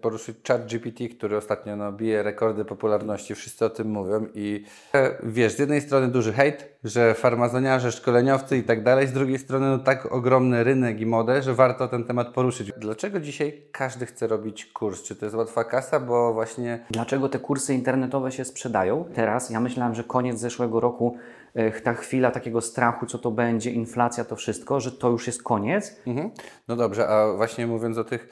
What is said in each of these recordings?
Poruszyć chat GPT, który ostatnio no, bije rekordy popularności, wszyscy o tym mówią i e, wiesz, z jednej strony duży hejt, że farmazoniarze, szkoleniowcy i tak dalej, z drugiej strony no, tak ogromny rynek i modę, że warto ten temat poruszyć. Dlaczego dzisiaj każdy chce robić kurs? Czy to jest łatwa kasa, bo właśnie... Dlaczego te kursy internetowe się sprzedają? Teraz ja myślałem, że koniec zeszłego roku e, ta chwila takiego strachu, co to będzie, inflacja, to wszystko, że to już jest koniec. Mhm. No dobrze, a właśnie mówiąc o tych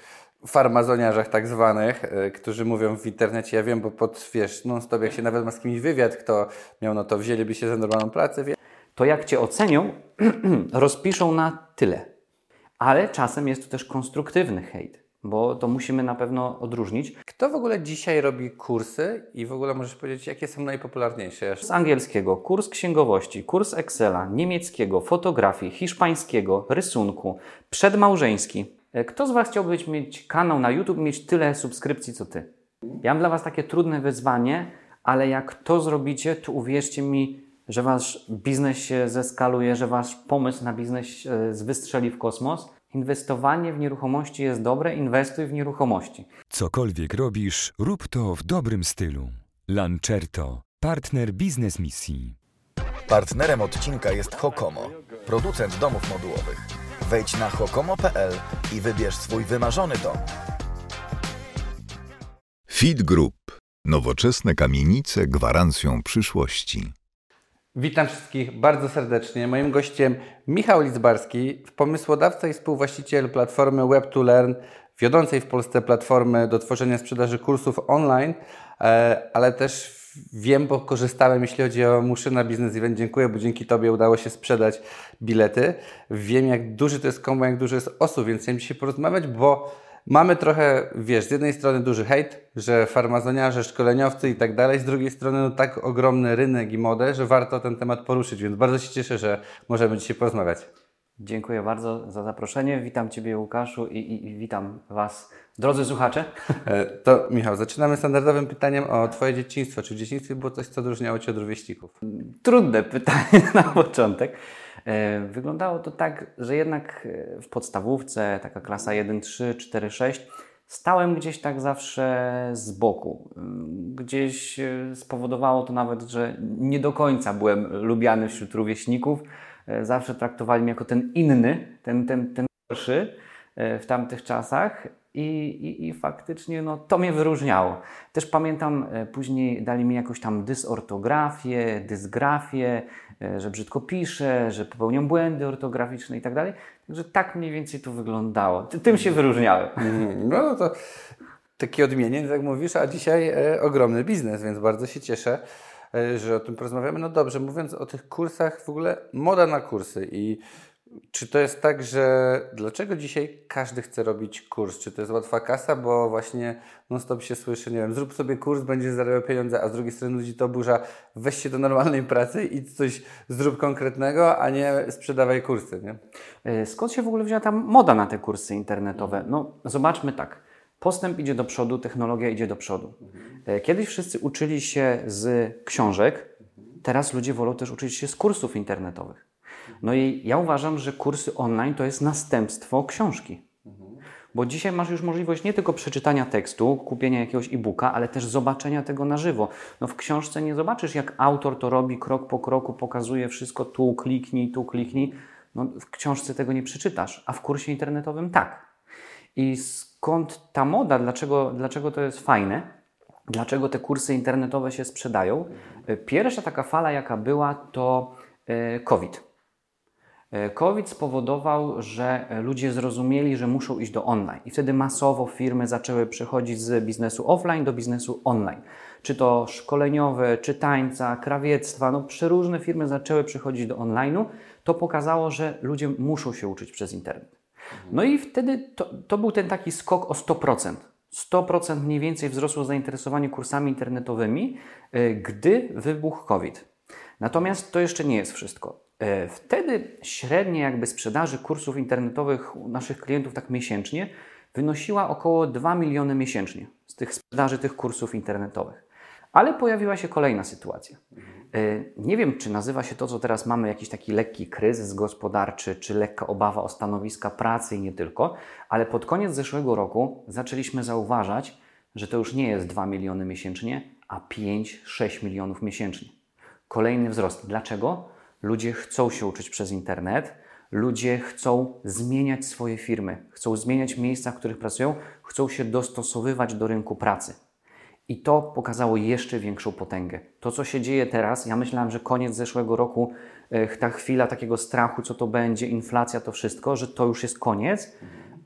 farmazoniarzach tak zwanych, y, którzy mówią w internecie, ja wiem, bo pod, wiesz, non stop, jak się nawet ma z kimś wywiad, kto miał, no to wzięliby się za normalną pracę, wie? To jak Cię ocenią, rozpiszą na tyle. Ale czasem jest to też konstruktywny hejt, bo to musimy na pewno odróżnić. Kto w ogóle dzisiaj robi kursy i w ogóle możesz powiedzieć, jakie są najpopularniejsze? Z angielskiego kurs księgowości, kurs Excela, niemieckiego, fotografii, hiszpańskiego, rysunku, przedmałżeński. E, kto z Was chciałby mieć kanał na YouTube, mieć tyle subskrypcji co Ty? Ja mam dla Was takie trudne wyzwanie, ale jak to zrobicie, to uwierzcie mi, że Wasz biznes się zeskaluje, że Wasz pomysł na biznes e, wystrzeli w kosmos. Inwestowanie w nieruchomości jest dobre, inwestuj w nieruchomości. Cokolwiek robisz, rób to w dobrym stylu. Lancerto, partner biznes misji. Partnerem odcinka jest Hokomo, producent domów modułowych. Wejdź na hokomo.pl i wybierz swój wymarzony dom. Fit Group. Nowoczesne kamienice gwarancją przyszłości. Witam wszystkich bardzo serdecznie. Moim gościem Michał Lidzbarski, pomysłodawca i współwłaściciel platformy Web2Learn, wiodącej w Polsce platformy do tworzenia sprzedaży kursów online, e, ale też wiem, bo korzystałem, jeśli chodzi o Muszyna Business Event. Dziękuję, bo dzięki Tobie udało się sprzedać bilety. Wiem, jak duży to jest kombo, jak dużo jest osób, więc chciałem dzisiaj porozmawiać, bo mamy trochę, wiesz, z jednej strony duży hejt, że farmazoniarze, szkoleniowcy i tak dalej, z drugiej strony no, tak ogromny rynek i modę, że warto ten temat poruszyć, więc bardzo się cieszę, że możemy dzisiaj porozmawiać. Dziękuję bardzo za zaproszenie. Witam Ciebie, Łukaszu, i, i, i, witam Was, drodzy słuchacze. E, to Michał, zaczynamy standardowym pytaniem o Twoje dzieciństwo. Czy w dzieciństwie było coś, co odróżniało Cię od rówieśników? Trudne pytanie na początek. E, wyglądało to tak, że jednak e, w podstawówce, taka klasa 1, 3, 4, 6, stałem gdzieś tak zawsze z boku. Gdzieś spowodowało to nawet, że nie do końca byłem lubiany wśród rówieśników zawsze traktowali mnie jako ten inny, ten, ten, ten gorszy w tamtych czasach. I, i, I, faktycznie no, to mnie wyróżniało. Też pamiętam, e, później dali mi jakąś tam dysortografię, dysgrafię, że brzydko piszę, że popełniam błędy ortograficzne i tak dalej. Także tak mniej więcej to wyglądało. Tym się wyróżniałem. Mhm. No, no to taki odmienień, jak mówisz, a dzisiaj e, ogromny biznes, więc bardzo się cieszę. E, że o tym porozmawiamy. No dobrze, mówiąc o tych kursach, w ogóle moda na kursy i czy to jest tak, że dlaczego dzisiaj każdy chce robić kurs? Czy to jest łatwa kasa, bo właśnie non-stop się słyszy, nie wiem, zrób sobie kurs, będziesz zarabiał pieniądze, a z drugiej strony ludzi to burza, weź się do normalnej pracy i coś zrób konkretnego, a nie sprzedawaj kursy, nie? E, skąd się w ogóle wzięła ta moda na te kursy internetowe? No zobaczmy tak. Postęp idzie do przodu, technologia idzie do przodu. E, kiedyś wszyscy uczyli się z książek, teraz ludzie wolą też uczyć się z kursów internetowych. No i ja uważam, że kursy online to jest następstwo książki. Bo dzisiaj masz już możliwość nie tylko przeczytania tekstu, kupienia jakiegoś e-booka, ale też zobaczenia tego na żywo. No w książce nie zobaczysz, jak autor to robi krok po kroku, pokazuje wszystko, tu kliknij, tu kliknij. No, w książce tego nie przeczytasz, a w kursie internetowym tak. I skąd ta moda, dlaczego, dlaczego to jest fajne, dlaczego te kursy internetowe się sprzedają. Pierwsza taka fala, jaka była, to e, COVID. E, COVID spowodował, że ludzie zrozumieli, że muszą iść do online, i wtedy masowo firmy zaczęły przechodzić z biznesu offline do biznesu online. Czy to szkoleniowe, czy tańca, krawiectwa, no przeróżne firmy zaczęły przechodzić do online'u. To pokazało, że ludzie muszą się uczyć przez internet. No i wtedy to, to był ten taki skok o 100%. 100% mniej więcej wzrosło zainteresowanie kursami internetowymi, e, gdy wybuchł COVID. Natomiast to jeszcze nie jest wszystko. E, wtedy średnie jakby sprzedaży kursów internetowych u naszych klientów tak miesięcznie wynosiła około 2 miliony miesięcznie z tych sprzedaży tych kursów internetowych. Ale pojawiła się kolejna sytuacja. Y, Nie wiem, czy nazywa się to, co teraz mamy, jakiś taki lekki kryzys gospodarczy, czy lekka obawa o stanowiska pracy i nie tylko, ale pod koniec zeszłego roku zaczęliśmy zauważać, że to już nie jest 2 miliony miesięcznie, a 5-6 milionów miesięcznie. Kolejny wzrost. Dlaczego? Ludzie chcą się uczyć przez internet, ludzie chcą zmieniać swoje firmy, chcą zmieniać miejsca, w których pracują, chcą się dostosowywać do rynku pracy. I to pokazało jeszcze większą potęgę. To, co się dzieje teraz, ja myślałem, że koniec zeszłego roku, e, ta chwila takiego strachu, co to będzie, inflacja, to wszystko, że to już jest koniec,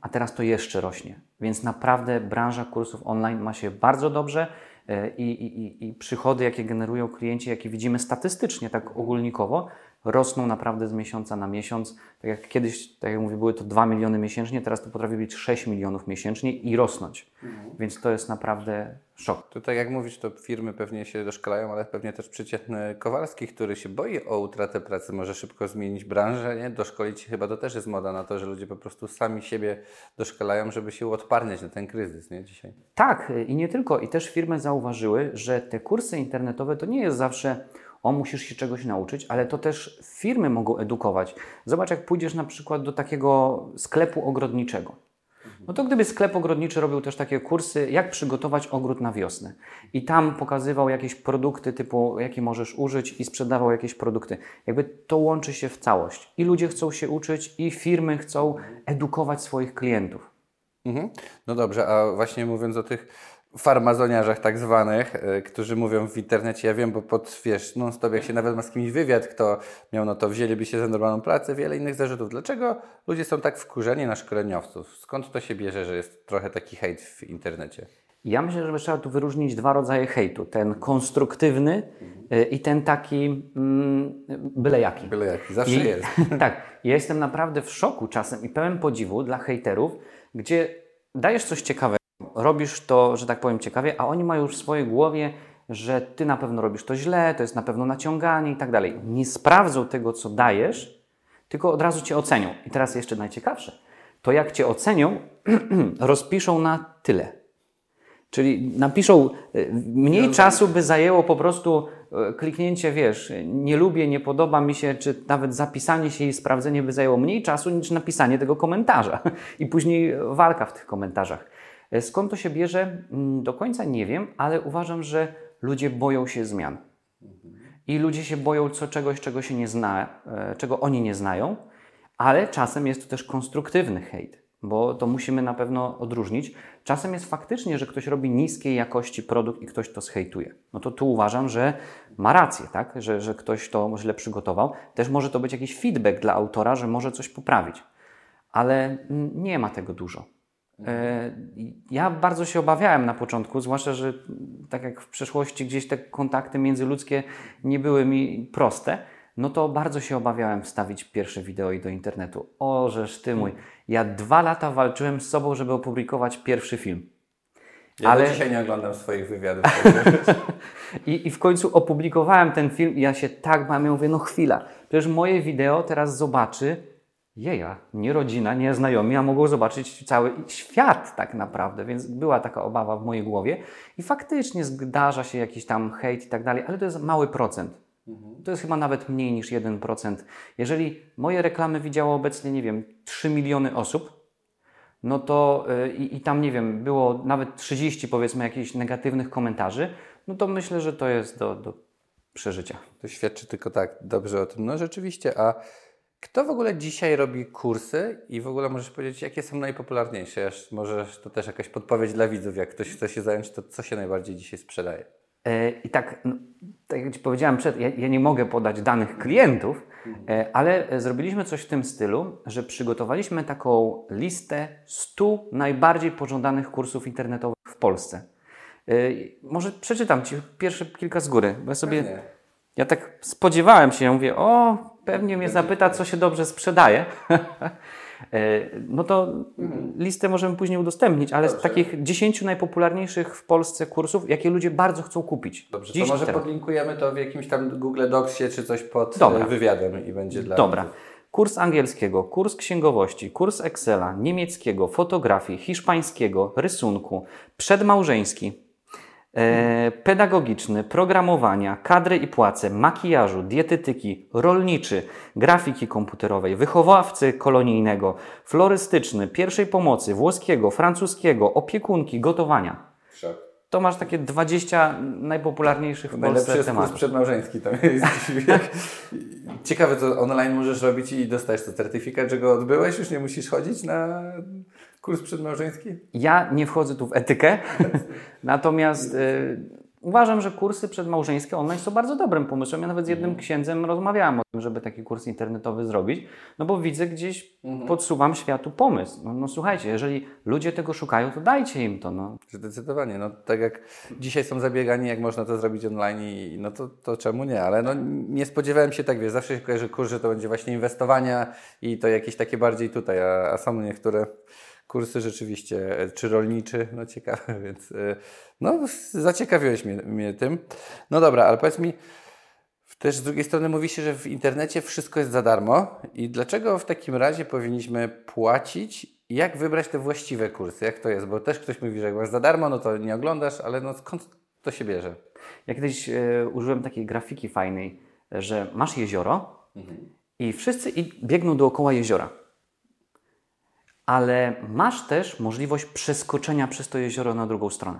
a teraz to jeszcze rośnie. Więc naprawdę branża kursów online ma się bardzo dobrze e, i, i, i- i przychody, jakie generują klienci, jakie widzimy statystycznie, tak ogólnikowo, rosną naprawdę z miesiąca na miesiąc. Tak jak kiedyś, tak jak mówię, były to 2 miliony miesięcznie, teraz to potrafi być 6 milionów miesięcznie i rosnąć. Więc to jest naprawdę szok. To tak jak mówisz, to firmy pewnie się doszkalają, ale pewnie też przeciętny Kowalski, który się boi o utratę pracy, może szybko zmienić branżę, nie? Doszkolić się chyba to też jest moda na to, że ludzie po prostu sami siebie doszkalają, żeby się uodparniać na ten kryzys, nie? Dzisiaj. Tak, i nie tylko. I też firmy zauważyły, że te kursy internetowe to nie jest zawsze o, musisz się czegoś nauczyć, ale to też firmy mogą edukować. Zobacz, jak pójdziesz na przykład do takiego sklepu ogrodniczego. No to gdyby sklep ogrodniczy robił też takie kursy, jak przygotować ogród na wiosnę. I tam pokazywał jakieś produkty typu, jakie możesz użyć i sprzedawał jakieś produkty. Jakby to łączy się w całość. I ludzie chcą się uczyć, i firmy chcą edukować swoich klientów. Mhm. No dobrze, a właśnie mówiąc o tych farmazoniarzach tak zwanych, y, którzy mówią w internecie, ja wiem, bo pod, wiesz, non stop, jak się nawet ma z kimś wywiad, kto miał, no to wzięliby się za normalną pracę, wiele innych zarzutów. Dlaczego ludzie są tak wkurzeni na szkoleniowców? Skąd to się bierze, że jest trochę taki hejt w internecie? Ja myślę, że trzeba tu wyróżnić dwa rodzaje hejtu. Ten konstruktywny y, i ten taki mm, byle jaki. Byle jaki, zawsze I, jest. tak, ja jestem naprawdę w szoku czasem i pełen podziwu dla hejterów, gdzie dajesz coś ciekawego, robisz to, że tak powiem, ciekawie, a oni mają już w swojej głowie, że ty na pewno robisz to źle, to jest na pewno naciąganie i tak dalej. Nie sprawdzą tego, co dajesz, tylko od razu cię ocenią. I teraz jeszcze najciekawsze, to jak cię ocenią, rozpiszą na tyle. Czyli napiszą, y, mniej czasu by zajęło po prostu y, kliknięcie, wiesz, nie lubię, nie podoba mi się, czy nawet zapisanie się i sprawdzenie by zajęło mniej czasu niż napisanie tego komentarza i później walka w tych komentarzach. Y, Skąd to się bierze? Mm, Do końca nie wiem, ale uważam, że ludzie boją się zmian. I ludzie się boją co, czegoś, czego się nie zna, e, czego oni nie znają, ale czasem jest to też konstruktywny hejt, bo to musimy na pewno odróżnić. Czasem jest faktycznie, że ktoś robi niskiej jakości produkt i ktoś to zhejtuje. No to tu uważam, że ma rację, tak? że, że ktoś to źle przygotował. Też może to być jakiś feedback dla autora, że może coś poprawić, ale mm, nie ma tego dużo. E, Ja bardzo się obawiałem na początku, zwłaszcza, że tak jak w przeszłości gdzieś te kontakty międzyludzkie nie były mi proste, no to bardzo się obawiałem wstawić pierwsze wideo i do internetu. O, żeż ty mój. Ja dwa lata walczyłem z sobą, żeby opublikować pierwszy film. Ja Ale- dzisiaj nie oglądam swoich wywiadów. I, I w końcu opublikowałem ten film i ja się tak bałem, ja mówię, no chwila, przecież moje wideo teraz zobaczy jeja, nie rodzina, nie znajomi, a mogą zobaczyć cały świat tak naprawdę, więc była taka obawa w mojej głowie i faktycznie zdarza się jakiś tam hejt i tak dalej, ale to jest mały procent. To jest chyba nawet mniej niż 1%. Jeżeli moje reklamy widziało obecnie, nie wiem, 3 miliony osób, no to y, i, i tam, nie wiem, było nawet 30 powiedzmy jakichś negatywnych komentarzy, no to myślę, że to jest do, do przeżycia. To świadczy tylko tak dobrze o tym. No rzeczywiście, a kto w ogóle dzisiaj robi kursy i w ogóle możesz powiedzieć, jakie są najpopularniejsze? Aż Możesz to też jakaś podpowiedź dla widzów, jak ktoś chce się zająć, to co się najbardziej dzisiaj sprzedaje? E, I tak, no, tak jak Ci powiedziałem przed, ja, ja nie mogę podać danych klientów, e, ale zrobiliśmy coś w tym stylu, że przygotowaliśmy taką listę 100 najbardziej pożądanych kursów internetowych w Polsce. E, Może przeczytam Ci pierwsze kilka z góry, bo ja sobie... Ja tak spodziewałem się, ja mówię, o, pewnie mnie zapyta, co się dobrze sprzedaje. E, no to listę możemy później udostępnić, ale z takich 10 najpopularniejszych w Polsce kursów, jakie ludzie bardzo chcą kupić. Dobrze, Dziś to może teraz. podlinkujemy to w jakimś tam Google Docsie czy coś pod Dobra. e, wywiadem i będzie dla Dobra. Kurs angielskiego, kurs księgowości, kurs Excela, niemieckiego, fotografii, hiszpańskiego, rysunku, przedmałżeński, pedagogiczny, programowania, kadry i płace, makijażu, dietetyki, rolniczy, grafiki komputerowej, wychowawcy kolonijnego, florystyczny, pierwszej pomocy, włoskiego, francuskiego, opiekunki, gotowania. To masz takie 20 najpopularniejszych w Najlepszy Polsce tematów. przedmałżeński. Tam jest. Ciekawe, co online możesz robić i dostajesz to certyfikat, że go odbyłeś, już nie musisz chodzić na kurs przedmałżeński? Ja nie wchodzę tu w etykę, natomiast y, uważam, że kursy przedmałżeńskie online są bardzo dobrym pomysłem. Ja nawet z jednym księdzem rozmawiałem o tym, żeby taki kurs internetowy zrobić, no bo widzę gdzieś, podsuwam światu pomysł. No, no słuchajcie, jeżeli ludzie tego szukają, to dajcie im to. No. Zdecydowanie. No, tak jak dzisiaj są zabiegani, jak można to zrobić online, i, no to, to czemu nie? Ale no, nie spodziewałem się tak, wiesz, zawsze się kojarzy kurs, że to będzie właśnie inwestowania i to jakieś takie bardziej tutaj, a, a są niektóre kursy rzeczywiście, e, czy rolniczy, no ciekawe, więc e, no zaciekawiłeś mnie, mnie tym. No dobra, ale powiedz mi, też z drugiej strony mówi się, że w internecie wszystko jest za darmo i dlaczego w takim razie powinniśmy płacić? Jak wybrać te właściwe kursy? Jak to jest? Bo też ktoś mówi, że jak masz za darmo, no to nie oglądasz, ale no skąd to się bierze? Ja kiedyś e, użyłem takiej grafiki fajnej, że masz jezioro i wszyscy i biegną dookoła jeziora. Ale masz też możliwość przeskoczenia przez to jezioro na drugą stronę.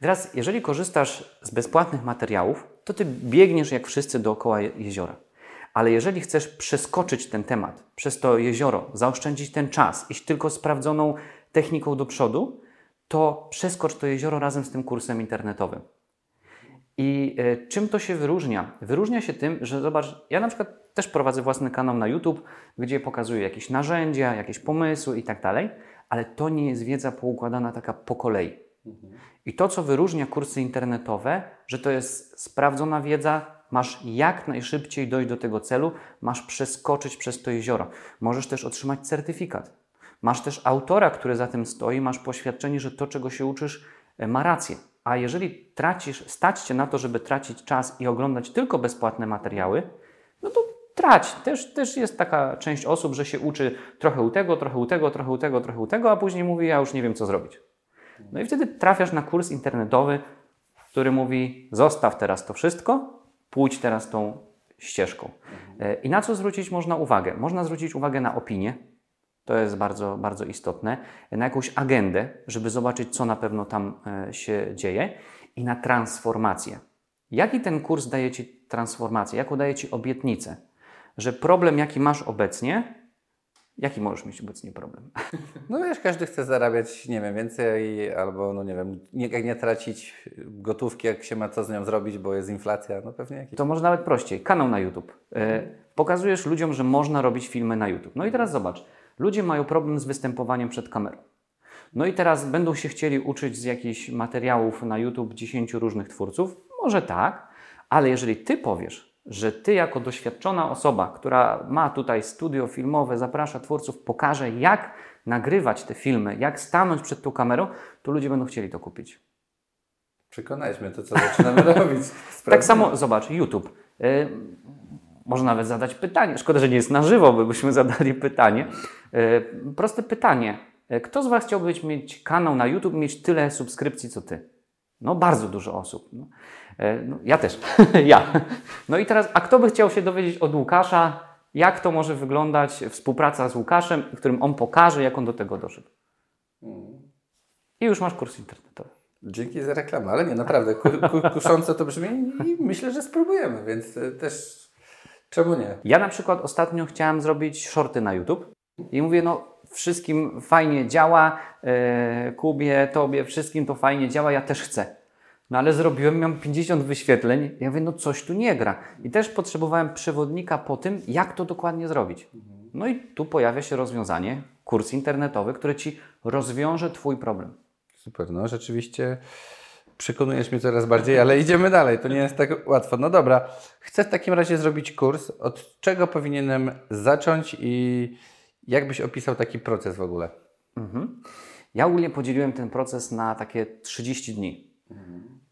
Teraz, jeżeli korzystasz z bezpłatnych materiałów, to ty biegniesz jak wszyscy dookoła je- jeziora. Ale jeżeli chcesz przeskoczyć ten temat przez to jezioro, zaoszczędzić ten czas, iść tylko sprawdzoną techniką do przodu, to przeskocz to jezioro razem z tym kursem internetowym. I e, czym to się wyróżnia? Wyróżnia się tym, że zobacz, ja na przykład też prowadzę własny kanał na YouTube, gdzie pokazuję jakieś narzędzia, jakieś pomysły i tak dalej, ale to nie jest wiedza poukładana taka po kolei. I to, co wyróżnia kursy internetowe, że to jest sprawdzona wiedza, masz jak najszybciej dojść do tego celu, masz przeskoczyć przez to jezioro. Możesz też otrzymać certyfikat. Masz też autora, który za tym stoi, masz poświadczenie, że to, czego się uczysz, e, ma rację. A jeżeli tracisz, stać cię na to, żeby tracić czas i oglądać tylko bezpłatne materiały, no to trać. Też, też jest taka część osób, że się uczy trochę u tego, trochę u tego, trochę u tego, trochę u tego, a później mówi, ja już nie wiem, co zrobić. No i wtedy trafiasz na kurs internetowy, który mówi: zostaw teraz to wszystko, pójdź teraz tą ścieżką. E, I na co zwrócić można uwagę? Można zwrócić uwagę na opinię. To jest bardzo, bardzo istotne. Na jakąś agendę, żeby zobaczyć, co na pewno tam e, się dzieje, i na transformację. Jaki ten kurs daje Ci transformację? Jaką daje Ci obietnicę? Że problem, jaki masz obecnie, jaki możesz mieć obecnie problem? No wiesz, każdy chce zarabiać, nie wiem, więcej albo, no nie wiem, nie, jak nie tracić gotówki, jak się ma co z nią zrobić, bo jest inflacja, no pewnie jakiś. To może nawet prościej. Kanał na YouTube. E, pokazujesz ludziom, że można robić filmy na YouTube. No i teraz zobacz. Ludzie mają problem z występowaniem przed kamerą. No i teraz będą się chcieli uczyć z jakichś materiałów na YouTube 10 różnych twórców. Może tak, ale jeżeli ty powiesz, że ty jako doświadczona osoba, która ma tutaj studio filmowe, zaprasza twórców, pokaże jak nagrywać te filmy, jak stanąć przed tą kamerą, to ludzie będą chcieli to kupić. Przekonałeś mnie, to co zaczynamy robić. Tak Sprawdzimy. samo, zobacz, YouTube. Można nawet zadać pytanie. Szkoda, że nie jest na żywo, bo byśmy zadali pytanie. Y, proste pytanie. Y, Kto z Was chciałby mieć kanał na YouTube, mieć tyle subskrypcji co Ty? No, bardzo dużo osób. No, y, no, ja też. ja. No i teraz, a kto by chciał się dowiedzieć od Łukasza, jak to może wyglądać współpraca z Łukaszem, którym on pokaże, jak on do tego doszedł? I już masz kurs internetowy. Dzięki za reklamę, ale nie, naprawdę, ku, ku, kusząco to brzmi i myślę, że spróbujemy, więc e, też czemu nie? Ja na przykład ostatnio chciałem zrobić shorty na YouTube i mówię, no wszystkim fajnie działa, e, Kubie, Tobie, wszystkim to fajnie działa, ja też chcę. No ale zrobiłem, miałem 50 wyświetleń, ja mówię, no coś tu nie gra. I też potrzebowałem przewodnika po tym, jak to dokładnie zrobić. No i tu pojawia się rozwiązanie, kurs internetowy, który Ci rozwiąże Twój problem. Super, no rzeczywiście przekonujesz mnie coraz bardziej, ale idziemy dalej, to nie jest tak łatwo. No dobra, chcę w takim razie zrobić kurs. Od czego powinienem zacząć i jak byś opisał taki proces w ogóle? Mhm. Ja ogólnie podzieliłem ten proces na takie 30 dni.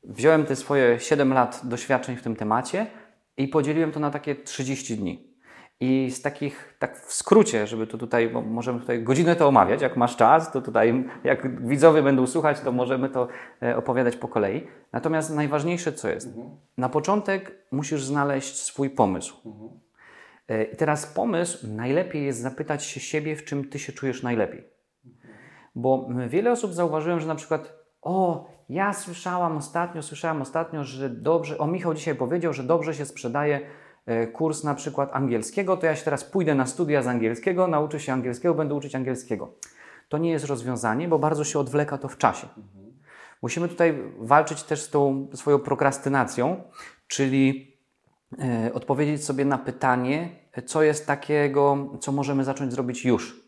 Wziąłem te swoje 7 lat doświadczeń w tym temacie i podzieliłem to na takie 30 dni. I z takich, tak w skrócie, żeby to tutaj, bo możemy tutaj godzinę to omawiać, jak masz czas, to tutaj, jak widzowie będą słuchać, to możemy to e, opowiadać po kolei. Natomiast najważniejsze co jest? Na początek musisz znaleźć swój pomysł. E, I teraz pomysł, najlepiej jest zapytać się siebie, w czym ty się czujesz najlepiej. Bo m, wiele osób zauważyłem, że na przykład, o, ja słyszałam ostatnio, słyszałam ostatnio, że dobrze, o Michał dzisiaj powiedział, że dobrze się sprzedaje kurs na przykład angielskiego, to ja się teraz pójdę na studia z angielskiego, nauczę się angielskiego, będę uczyć angielskiego. To nie jest rozwiązanie, bo bardzo się odwleka to w czasie. Musimy tutaj walczyć też z tą swoją prokrastynacją, czyli e, odpowiedzieć sobie na pytanie, co jest takiego, co możemy zacząć zrobić już.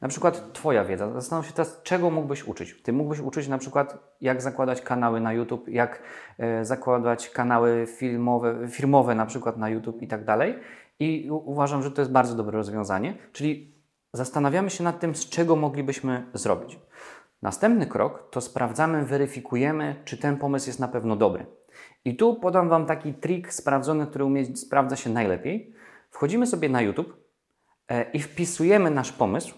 Na przykład Twoja wiedza. Zastanów się teraz, czego mógłbyś uczyć. Ty mógłbyś uczyć na przykład, jak zakładać kanały na YouTube, jak e, zakładać kanały filmowe, firmowe na przykład na YouTube i tak dalej. I uważam, że to jest bardzo dobre rozwiązanie. Czyli zastanawiamy się nad tym, z czego moglibyśmy zrobić. Następny krok to sprawdzamy, weryfikujemy, czy ten pomysł jest na pewno dobry. I tu podam Wam taki trik sprawdzony, który umie, sprawdza się najlepiej. Wchodzimy sobie na YouTube i wpisujemy nasz pomysł,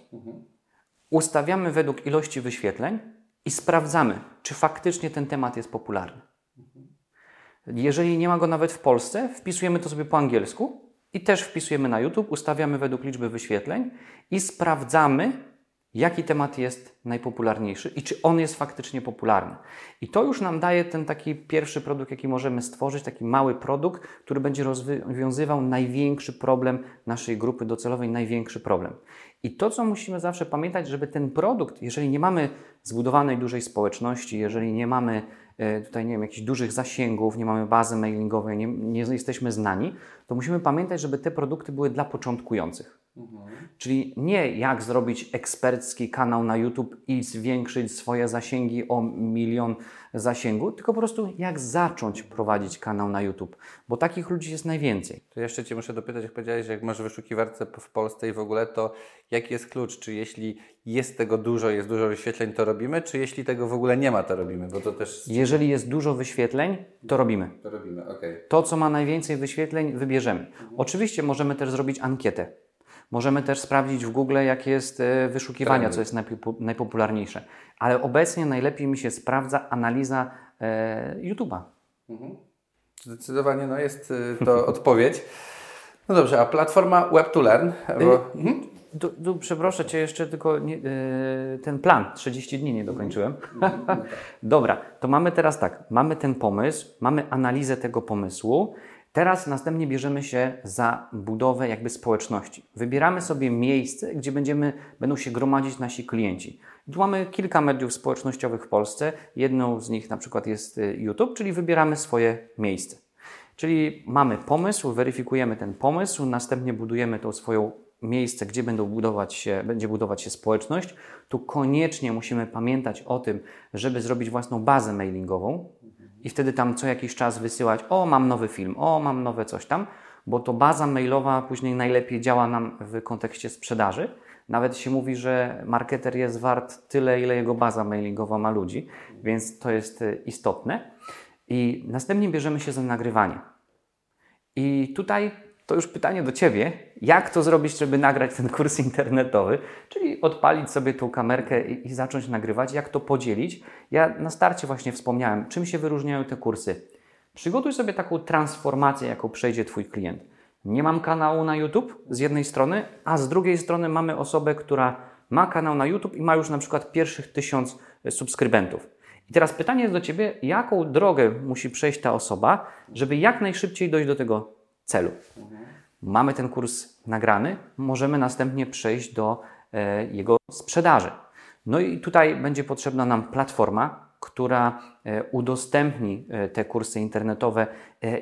ustawiamy według ilości wyświetleń i sprawdzamy, czy faktycznie ten temat jest popularny. Jeżeli nie ma go nawet w Polsce, wpisujemy to sobie po angielsku i też wpisujemy na YouTube, ustawiamy według liczby wyświetleń i sprawdzamy, jaki temat jest najpopularniejszy i czy on jest faktycznie popularny. I to już nam daje ten taki pierwszy produkt, jaki możemy stworzyć, taki mały produkt, który będzie rozwiązywał największy problem naszej grupy docelowej, największy problem. I to, co musimy zawsze pamiętać, żeby ten produkt, jeżeli nie mamy zbudowanej dużej społeczności, jeżeli nie mamy e, tutaj, nie wiem, jakichś dużych zasięgów, nie mamy bazy mailingowej, nie, nie jesteśmy znani, to musimy pamiętać, żeby te produkty były dla początkujących. Czyli nie jak zrobić ekspercki kanał na YouTube i zwiększyć swoje zasięgi o milion zasięgu, tylko po prostu jak zacząć prowadzić kanał na YouTube, bo takich ludzi jest najwięcej. To jeszcze Cię muszę dopytać, jak powiedziałeś, jak masz wyszukiwarkę w Polsce i w ogóle, to jaki jest klucz? Czy jeśli jest tego dużo, jest dużo wyświetleń, to robimy, czy jeśli tego w ogóle nie ma, to robimy? Bo to też... Jeżeli jest dużo wyświetleń, to robimy. To robimy, okej. To, co ma najwięcej wyświetleń, wybierzemy. Oczywiście możemy też zrobić ankietę. Możemy też sprawdzić w Google, jakie jest e, wyszukiwania, Trendy. co jest najpopu- najpopularniejsze. Ale obecnie najlepiej mi się sprawdza analiza e, YouTube'a. Zdecydowanie no jest y, to odpowiedź. No dobrze, a platforma Web to Learn? Bo... Mhm. Tu, tu przeproszę Cię jeszcze tylko nie, e, ten plan, 30 dni nie dokończyłem. Dobra, to mamy teraz tak, mamy ten pomysł, mamy analizę tego pomysłu. Teraz następnie bierzemy się za budowę jakby społeczności. Wybieramy sobie miejsce, gdzie będziemy, będą się gromadzić nasi klienci. Tu mamy kilka mediów społecznościowych w Polsce. Jedną z nich na przykład jest y, YouTube, czyli wybieramy swoje miejsce. Czyli mamy pomysł, weryfikujemy ten pomysł, następnie budujemy to swoją miejsce, gdzie będą budować się, będzie budować się społeczność. Tu koniecznie musimy pamiętać o tym, żeby zrobić własną bazę mailingową i wtedy tam co jakiś czas wysyłać, o mam nowy film, o mam nowe coś tam, bo to baza mailowa później najlepiej działa nam w kontekście sprzedaży. Nawet się mówi, że marketer jest wart tyle, ile jego baza mailingowa ma ludzi, więc to jest y, istotne. I następnie bierzemy się za nagrywanie. I tutaj to już pytanie do Ciebie, jak to zrobić, żeby nagrać ten kurs internetowy, czyli odpalić sobie tą kamerkę i, i zacząć nagrywać, jak to podzielić. Ja na starcie właśnie wspomniałem, czym się wyróżniają te kursy. Przygotuj sobie taką transformację, jaką przejdzie Twój klient. Nie mam kanału na YouTube z jednej strony, a z drugiej strony mamy osobę, która ma kanał na YouTube i ma już na przykład pierwszych tysiąc subskrybentów. I teraz pytanie jest do Ciebie, jaką drogę musi przejść ta osoba, żeby jak najszybciej dojść do tego celu. Mamy ten kurs nagrany, możemy następnie przejść do e, jego sprzedaży. No i tutaj będzie potrzebna nam platforma, która e, udostępni e, te kursy internetowe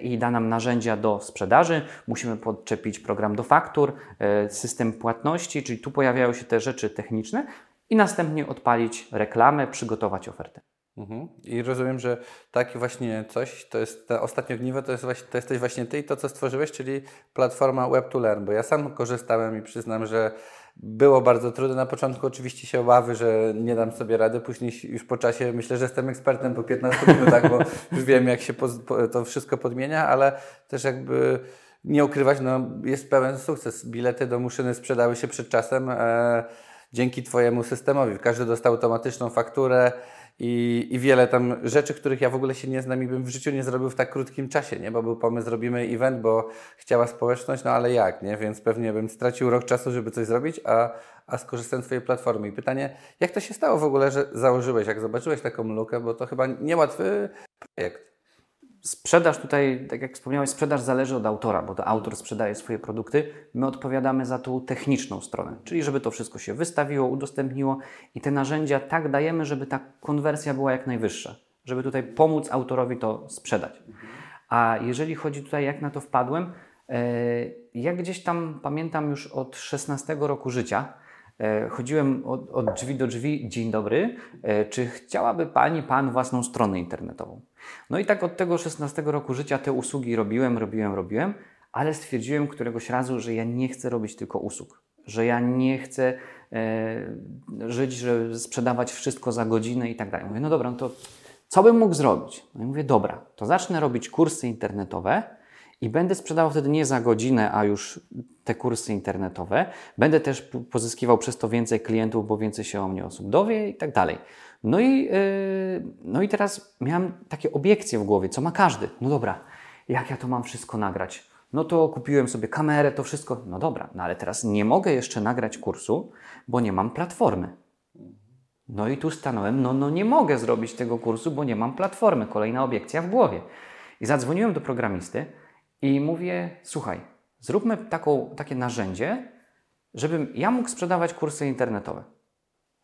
i da nam narzędzia do sprzedaży. Musimy podczepić program do faktur, system płatności, czyli tu pojawiają się te rzeczy techniczne i następnie odpalić reklamę, przygotować ofertę. Mhm. I rozumiem, że takie właśnie coś, to jest te ostatnie ogniwo, to, jest właśnie, to jesteś właśnie Ty i to, co stworzyłeś, czyli platforma Web to Learn, bo ja sam korzystałem i przyznam, że było bardzo trudne. Na początku oczywiście się obawy, że nie dam sobie rady, później już po czasie myślę, że jestem ekspertem po 15 minutach, bo już wiem, jak się to wszystko podmienia, ale też jakby nie ukrywać, no, jest pełen sukces. Bilety do Muszyny sprzedały się przed czasem e, dzięki Twojemu systemowi. Każdy dostał automatyczną fakturę i, i wiele tam rzeczy, których ja w ogóle się nie znam i bym w życiu nie zrobił w tak krótkim czasie, nie? Bo był pomysł, zrobimy event, bo chciała społeczność, no ale jak, nie? Więc pewnie bym stracił rok czasu, żeby coś zrobić, a, a skorzystałem z Twojej platformy. I pytanie, jak to się stało w ogóle, że założyłeś, jak zobaczyłeś taką lukę, bo to chyba niełatwy projekt. Sprzedaż tutaj, tak jak wspomniałeś, sprzedaż zależy od autora, bo to autor sprzedaje swoje produkty. My odpowiadamy za tą techniczną stronę, czyli żeby to wszystko się wystawiło, udostępniło i te narzędzia tak dajemy, żeby ta konwersja była jak najwyższa, żeby tutaj pomóc autorowi to sprzedać. A jeżeli chodzi tutaj, jak na to wpadłem, e, ja gdzieś tam pamiętam już od 16 roku życia, chodziłem od, od drzwi do drzwi, dzień dobry, e, czy chciałaby Pani, Pan własną stronę internetową? No i tak od tego 16 roku życia te usługi robiłem, robiłem, robiłem, ale stwierdziłem któregoś razu, że ja nie chcę robić tylko usług, że ja nie chcę e, żyć, że sprzedawać wszystko za godzinę i tak dalej. Mówię, no dobra, no to co bym mógł zrobić? No i mówię, dobra, to zacznę robić kursy internetowe i będę sprzedawał wtedy nie za godzinę, a już te kursy internetowe. Będę też pozyskiwał przez to więcej klientów, bo więcej się o mnie osób dowie i tak dalej. No i, yy, no i teraz miałem takie obiekcje w głowie, co ma każdy. No dobra, jak ja to mam wszystko nagrać? No to kupiłem sobie kamerę, to wszystko. No dobra, no ale teraz nie mogę jeszcze nagrać kursu, bo nie mam platformy. No i tu stanąłem, no, no nie mogę zrobić tego kursu, bo nie mam platformy. Kolejna obiekcja w głowie. I zadzwoniłem do programisty i mówię, słuchaj, zróbmy taką, takie narzędzie, żebym ja mógł sprzedawać kursy internetowe.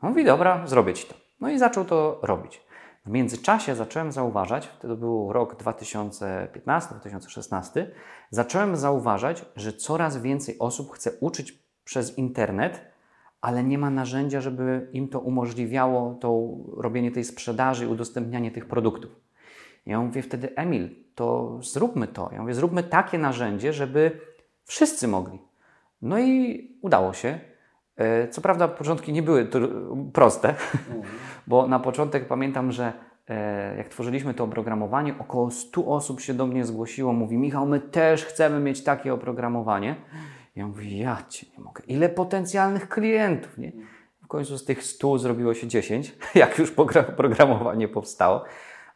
On mówi, dobra, zrobię Ci to. No i zaczął to robić. W międzyczasie zacząłem zauważać, wtedy był rok 2015-2016, zacząłem zauważać, że coraz więcej osób chce uczyć przez internet, ale nie ma narzędzia, żeby im to umożliwiało to robienie tej sprzedaży i udostępnianie tych produktów. Ja mówię wtedy, Emil, to zróbmy to. Ja mówię, zróbmy takie narzędzie, żeby wszyscy mogli. No i udało się. E, Co prawda początki nie były proste, bo na początek pamiętam, że e, jak tworzyliśmy to oprogramowanie, około 100 osób się do mnie zgłosiło, mówi Michał, my też chcemy mieć takie oprogramowanie. Ja mówię, ja Cię nie mogę. Ile potencjalnych klientów, nie? W końcu z tych 100 zrobiło się 10, jak już oprogramowanie powstało.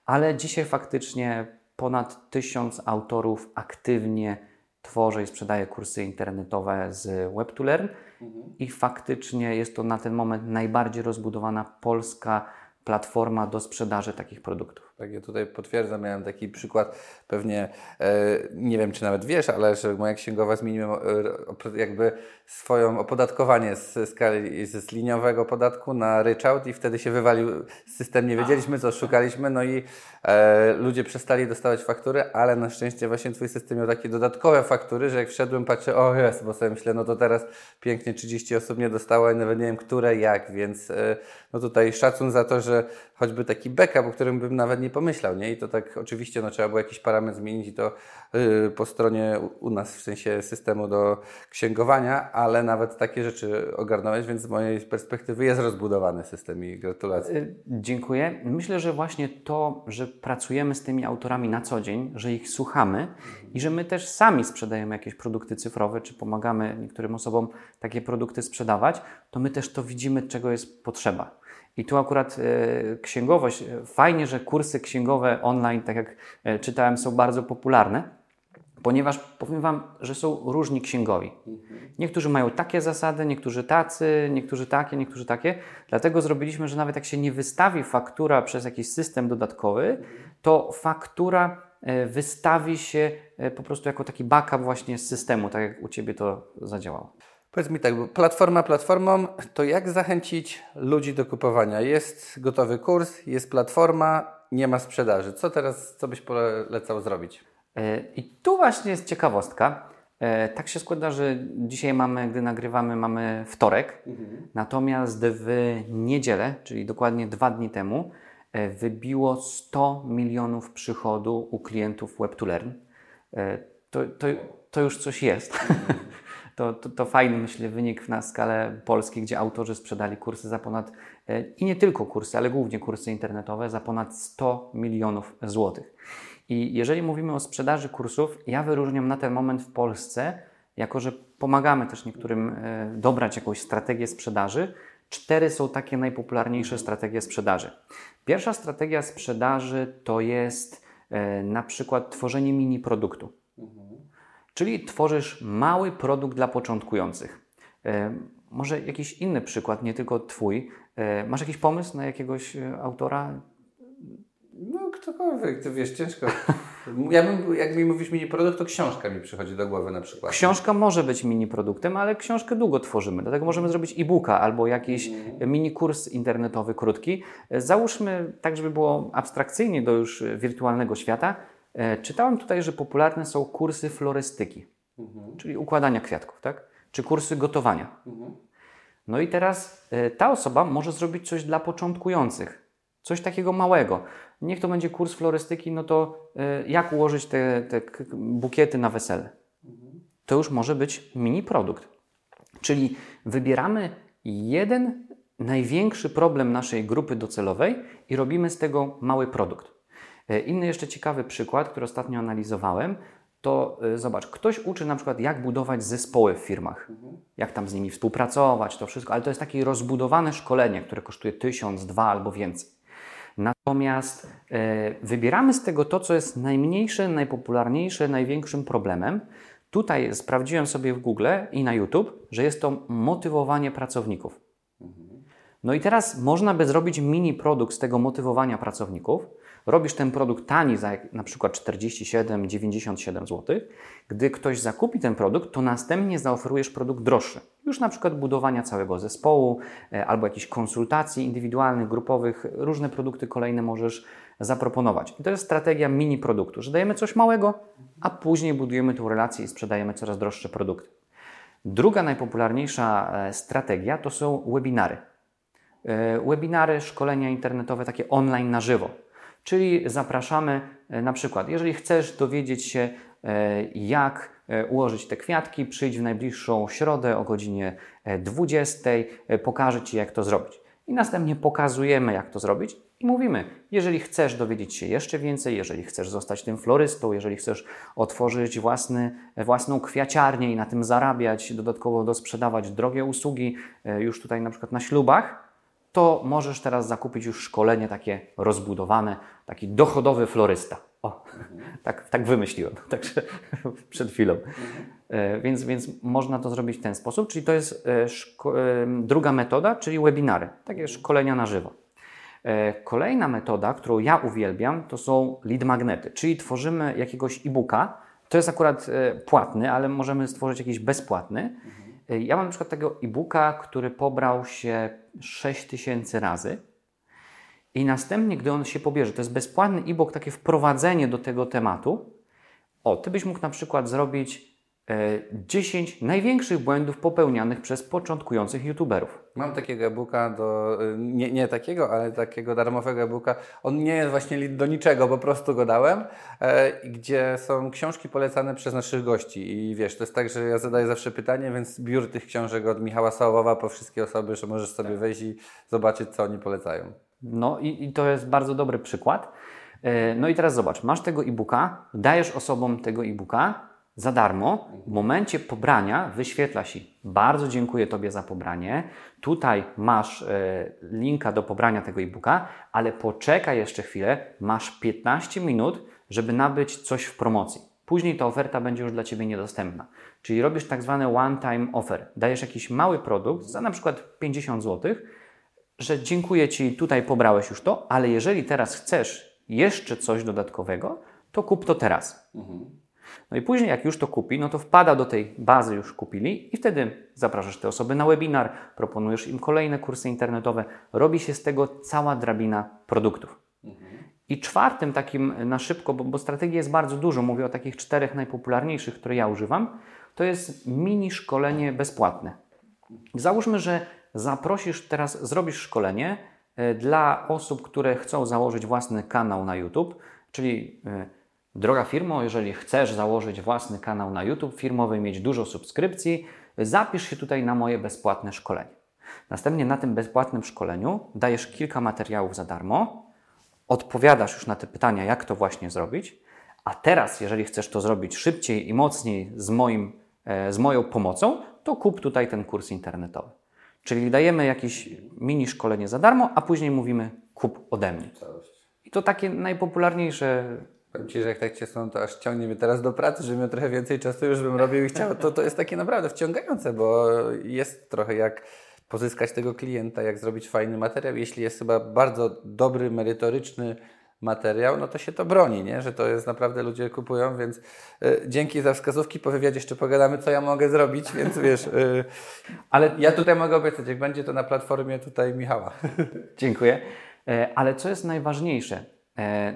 Ale dzisiaj faktycznie ponad tysiąc autorów aktywnie tworzy i sprzedaje kursy internetowe z Web2Learn i faktycznie jest to na ten moment najbardziej rozbudowana polska platforma do sprzedaży takich produktów. Tak, ja tutaj potwierdzam, miałem taki przykład, pewnie e, nie wiem, czy nawet wiesz, ale że moja księgowa zmieniła e, jakby swoją opodatkowanie z skali z liniowego podatku na ryczałt i wtedy się wywalił system, nie wiedzieliśmy co szukaliśmy, no i e, ludzie przestali dostawać faktury, ale na szczęście właśnie Twój system miał takie dodatkowe faktury, że jak wszedłem, patrzę, o jest, bo sobie myślę, no to teraz pięknie 30 osób nie dostało i nawet nie wiem, które, jak, więc e, no tutaj szacun za to, że choćby taki backup, o którym bym nawet nie pomyślał, nie? I to tak oczywiście no, trzeba było jakiś parametr zmienić i to yy, po stronie u, u nas, w sensie systemu do księgowania, ale nawet takie rzeczy ogarnąłeś, więc z mojej perspektywy jest rozbudowany system i gratulacje. Y, Dziękuję. Myślę, że właśnie to, że pracujemy z tymi autorami na co dzień, że ich słuchamy i że my też sami sprzedajemy jakieś produkty cyfrowe, czy pomagamy niektórym osobom takie produkty sprzedawać, to my też to widzimy, czego jest potrzeba. I tu akurat e, księgowość, e, fajnie, że kursy księgowe online, tak jak e, czytałem, są bardzo popularne, ponieważ powiem Wam, że są różni księgowi. Niektórzy mają takie zasady, niektórzy tacy, niektórzy takie, niektórzy takie. Dlatego zrobiliśmy, że nawet jak się nie wystawi faktura przez jakiś system dodatkowy, to faktura wystawi się po prostu jako taki backup właśnie z systemu, tak jak u Ciebie to zadziałało. Powiedz mi tak, platforma platformą, to jak zachęcić ludzi do kupowania? Jest gotowy kurs, jest platforma, nie ma sprzedaży. Co teraz, co byś polecał zrobić? E, I tu właśnie jest ciekawostka. E, Tak się składa, że dzisiaj mamy, gdy nagrywamy, mamy wtorek, natomiast w niedzielę, czyli dokładnie dwa dni temu, e, wybiło 100 milionów przychodu u klientów Web2Learn. E, To, to, to już coś jest. To, to, to fajny, myślę, wynik na skalę Polski, gdzie autorzy sprzedali kursy za ponad, e, i nie tylko kursy, ale głównie kursy internetowe, za ponad 100 milionów złotych. I jeżeli mówimy o sprzedaży kursów, ja wyróżniam na ten moment w Polsce, jako że pomagamy też niektórym e, dobrać jakąś strategię sprzedaży, cztery są takie najpopularniejsze strategie sprzedaży. Pierwsza strategia sprzedaży to jest e, na przykład tworzenie mini produktu. Czyli tworzysz mały produkt dla początkujących. E, może jakiś inny przykład, nie tylko Twój. E, masz jakiś pomysł na jakiegoś e, autora? No ktokolwiek, ty wiesz, ciężko. Ja bym, jak mi mówisz mini produkt, to książka mi przychodzi do głowy na przykład. Książka może być mini produktem, ale książkę długo tworzymy, dlatego możemy zrobić e-booka albo jakiś mini kurs internetowy krótki. Załóżmy tak, żeby było abstrakcyjnie do już wirtualnego świata. E, Czytałem tutaj, że popularne są kursy florystyki, czyli układania kwiatków, tak? Czy kursy gotowania. No i teraz e, ta osoba może zrobić coś dla początkujących. Coś takiego małego. Niech to będzie kurs florystyki, no to e, jak ułożyć te, te bukiety na wesele? To już może być mini produkt. Czyli wybieramy jeden największy problem naszej grupy docelowej i robimy z tego mały produkt. E, Inny jeszcze ciekawy przykład, który ostatnio analizowałem, to e, zobacz, ktoś uczy na przykład jak budować zespoły w firmach, jak tam z nimi współpracować, to wszystko, ale to jest takie rozbudowane szkolenie, które kosztuje tysiąc, dwa albo więcej. Natomiast e, wybieramy z tego to, co jest najmniejsze, najpopularniejsze, największym problemem. Tutaj sprawdziłem sobie w Google i na YouTube, że jest to motywowanie pracowników. No i teraz można by zrobić mini produkt z tego motywowania pracowników. Robisz ten produkt tani za na przykład 47-97 zł. Gdy ktoś zakupi ten produkt, to następnie zaoferujesz produkt droższy. Już na przykład budowania całego zespołu e, albo jakichś konsultacji indywidualnych, grupowych, różne produkty kolejne możesz zaproponować. I to jest strategia mini produktu, że dajemy coś małego, a później budujemy tą relację i sprzedajemy coraz droższe produkty. Druga najpopularniejsza e, strategia to są webinary. E, Webinary, szkolenia internetowe, takie online na żywo. Czyli zapraszamy e, na przykład, jeżeli chcesz dowiedzieć się, e, jak e, ułożyć te kwiatki, przyjdź w najbliższą środę o godzinie e, 20, e, pokażę Ci, jak to zrobić. I następnie pokazujemy, jak to zrobić i mówimy, jeżeli chcesz dowiedzieć się jeszcze więcej, jeżeli chcesz zostać tym florystą, jeżeli chcesz otworzyć własny, własną kwiaciarnię i na tym zarabiać, dodatkowo dosprzedawać drogie usługi, już tutaj na przykład na ślubach, to możesz teraz zakupić już szkolenie takie rozbudowane, taki dochodowy florysta. O, tak, tak wymyśliłem, także przed chwilą. E, Więc, więc można to zrobić w ten sposób, czyli to jest e, e, druga metoda, czyli webinary, takie szkolenia na żywo. Kolejna metoda, którą ja uwielbiam, to są lead magnety, czyli tworzymy jakiegoś e-booka. To jest akurat płatny, ale możemy stworzyć jakiś bezpłatny. E, Ja mam na przykład tego e-booka, który pobrał się 6000 razy. I następnie, gdy on się pobierze, to jest bezpłatny e-book, takie wprowadzenie do tego tematu. O, ty byś mógł na przykład zrobić 10 największych błędów popełnianych przez początkujących YouTuberów. Mam takiego e-booka do, y, nie, nie takiego, ale takiego darmowego e-booka. On nie jest właśnie do niczego, po prostu go dałem, e, gdzie są książki polecane przez naszych gości. I wiesz, to jest tak, że ja zadaję zawsze pytanie, więc zbiór tych książek od Michała Sałowa po wszystkie osoby, że możesz sobie wejść i zobaczyć, co oni polecają. No i, i to jest bardzo dobry przykład. E, No i teraz zobacz, masz tego e-booka, dajesz osobom tego e-booka za darmo. W momencie pobrania wyświetla się bardzo dziękuję Tobie za pobranie. Tutaj masz e, linka do pobrania tego e-booka, ale poczekaj jeszcze chwilę, masz 15 minut, żeby nabyć coś w promocji. Później ta oferta będzie już dla Ciebie niedostępna. Czyli robisz tak zwane one-time offer. Dajesz jakiś mały produkt za na przykład 50 zł, że dziękuję Ci, tutaj pobrałeś już to, ale jeżeli teraz chcesz jeszcze coś dodatkowego, to kup to teraz. No i później, jak już to kupi, no to wpada do tej bazy, już kupili, i wtedy zapraszasz te osoby na webinar, proponujesz im kolejne kursy internetowe, robi się z tego cała drabina produktów. I czwartym takim na szybko, bo, bo strategii jest bardzo dużo, mówię o takich czterech najpopularniejszych, które ja używam, to jest mini szkolenie bezpłatne. Załóżmy, że zaprosisz teraz, zrobisz szkolenie e, dla osób, które chcą założyć własny kanał na YouTube, czyli e, droga firmo, jeżeli chcesz założyć własny kanał na YouTube firmowy, mieć dużo subskrypcji, zapisz się tutaj na moje bezpłatne szkolenie. Następnie na tym bezpłatnym szkoleniu dajesz kilka materiałów za darmo, odpowiadasz już na te pytania, jak to właśnie zrobić. A teraz, jeżeli chcesz to zrobić szybciej i mocniej z, moim, e, z moją pomocą, to kup tutaj ten kurs internetowy. Czyli dajemy jakieś mini szkolenie za darmo, a później mówimy kup ode mnie. I to takie najpopularniejsze. Powiem Ci, że jak tak Cię są, to aż ciągnie mnie teraz do pracy, żebym miał trochę więcej czasu, już bym robił i chciał. To, to jest takie naprawdę wciągające, bo jest trochę jak pozyskać tego klienta, jak zrobić fajny materiał. Jeśli jest chyba bardzo dobry, merytoryczny materiał, no to się to broni, nie? że to jest naprawdę ludzie kupują, więc y, dzięki za wskazówki. Po wywiadzie jeszcze pogadamy, co ja mogę zrobić, więc wiesz, y, ale ja tutaj mogę obiecać, jak będzie to na platformie tutaj Michała. Dziękuję. E, Ale co jest najważniejsze?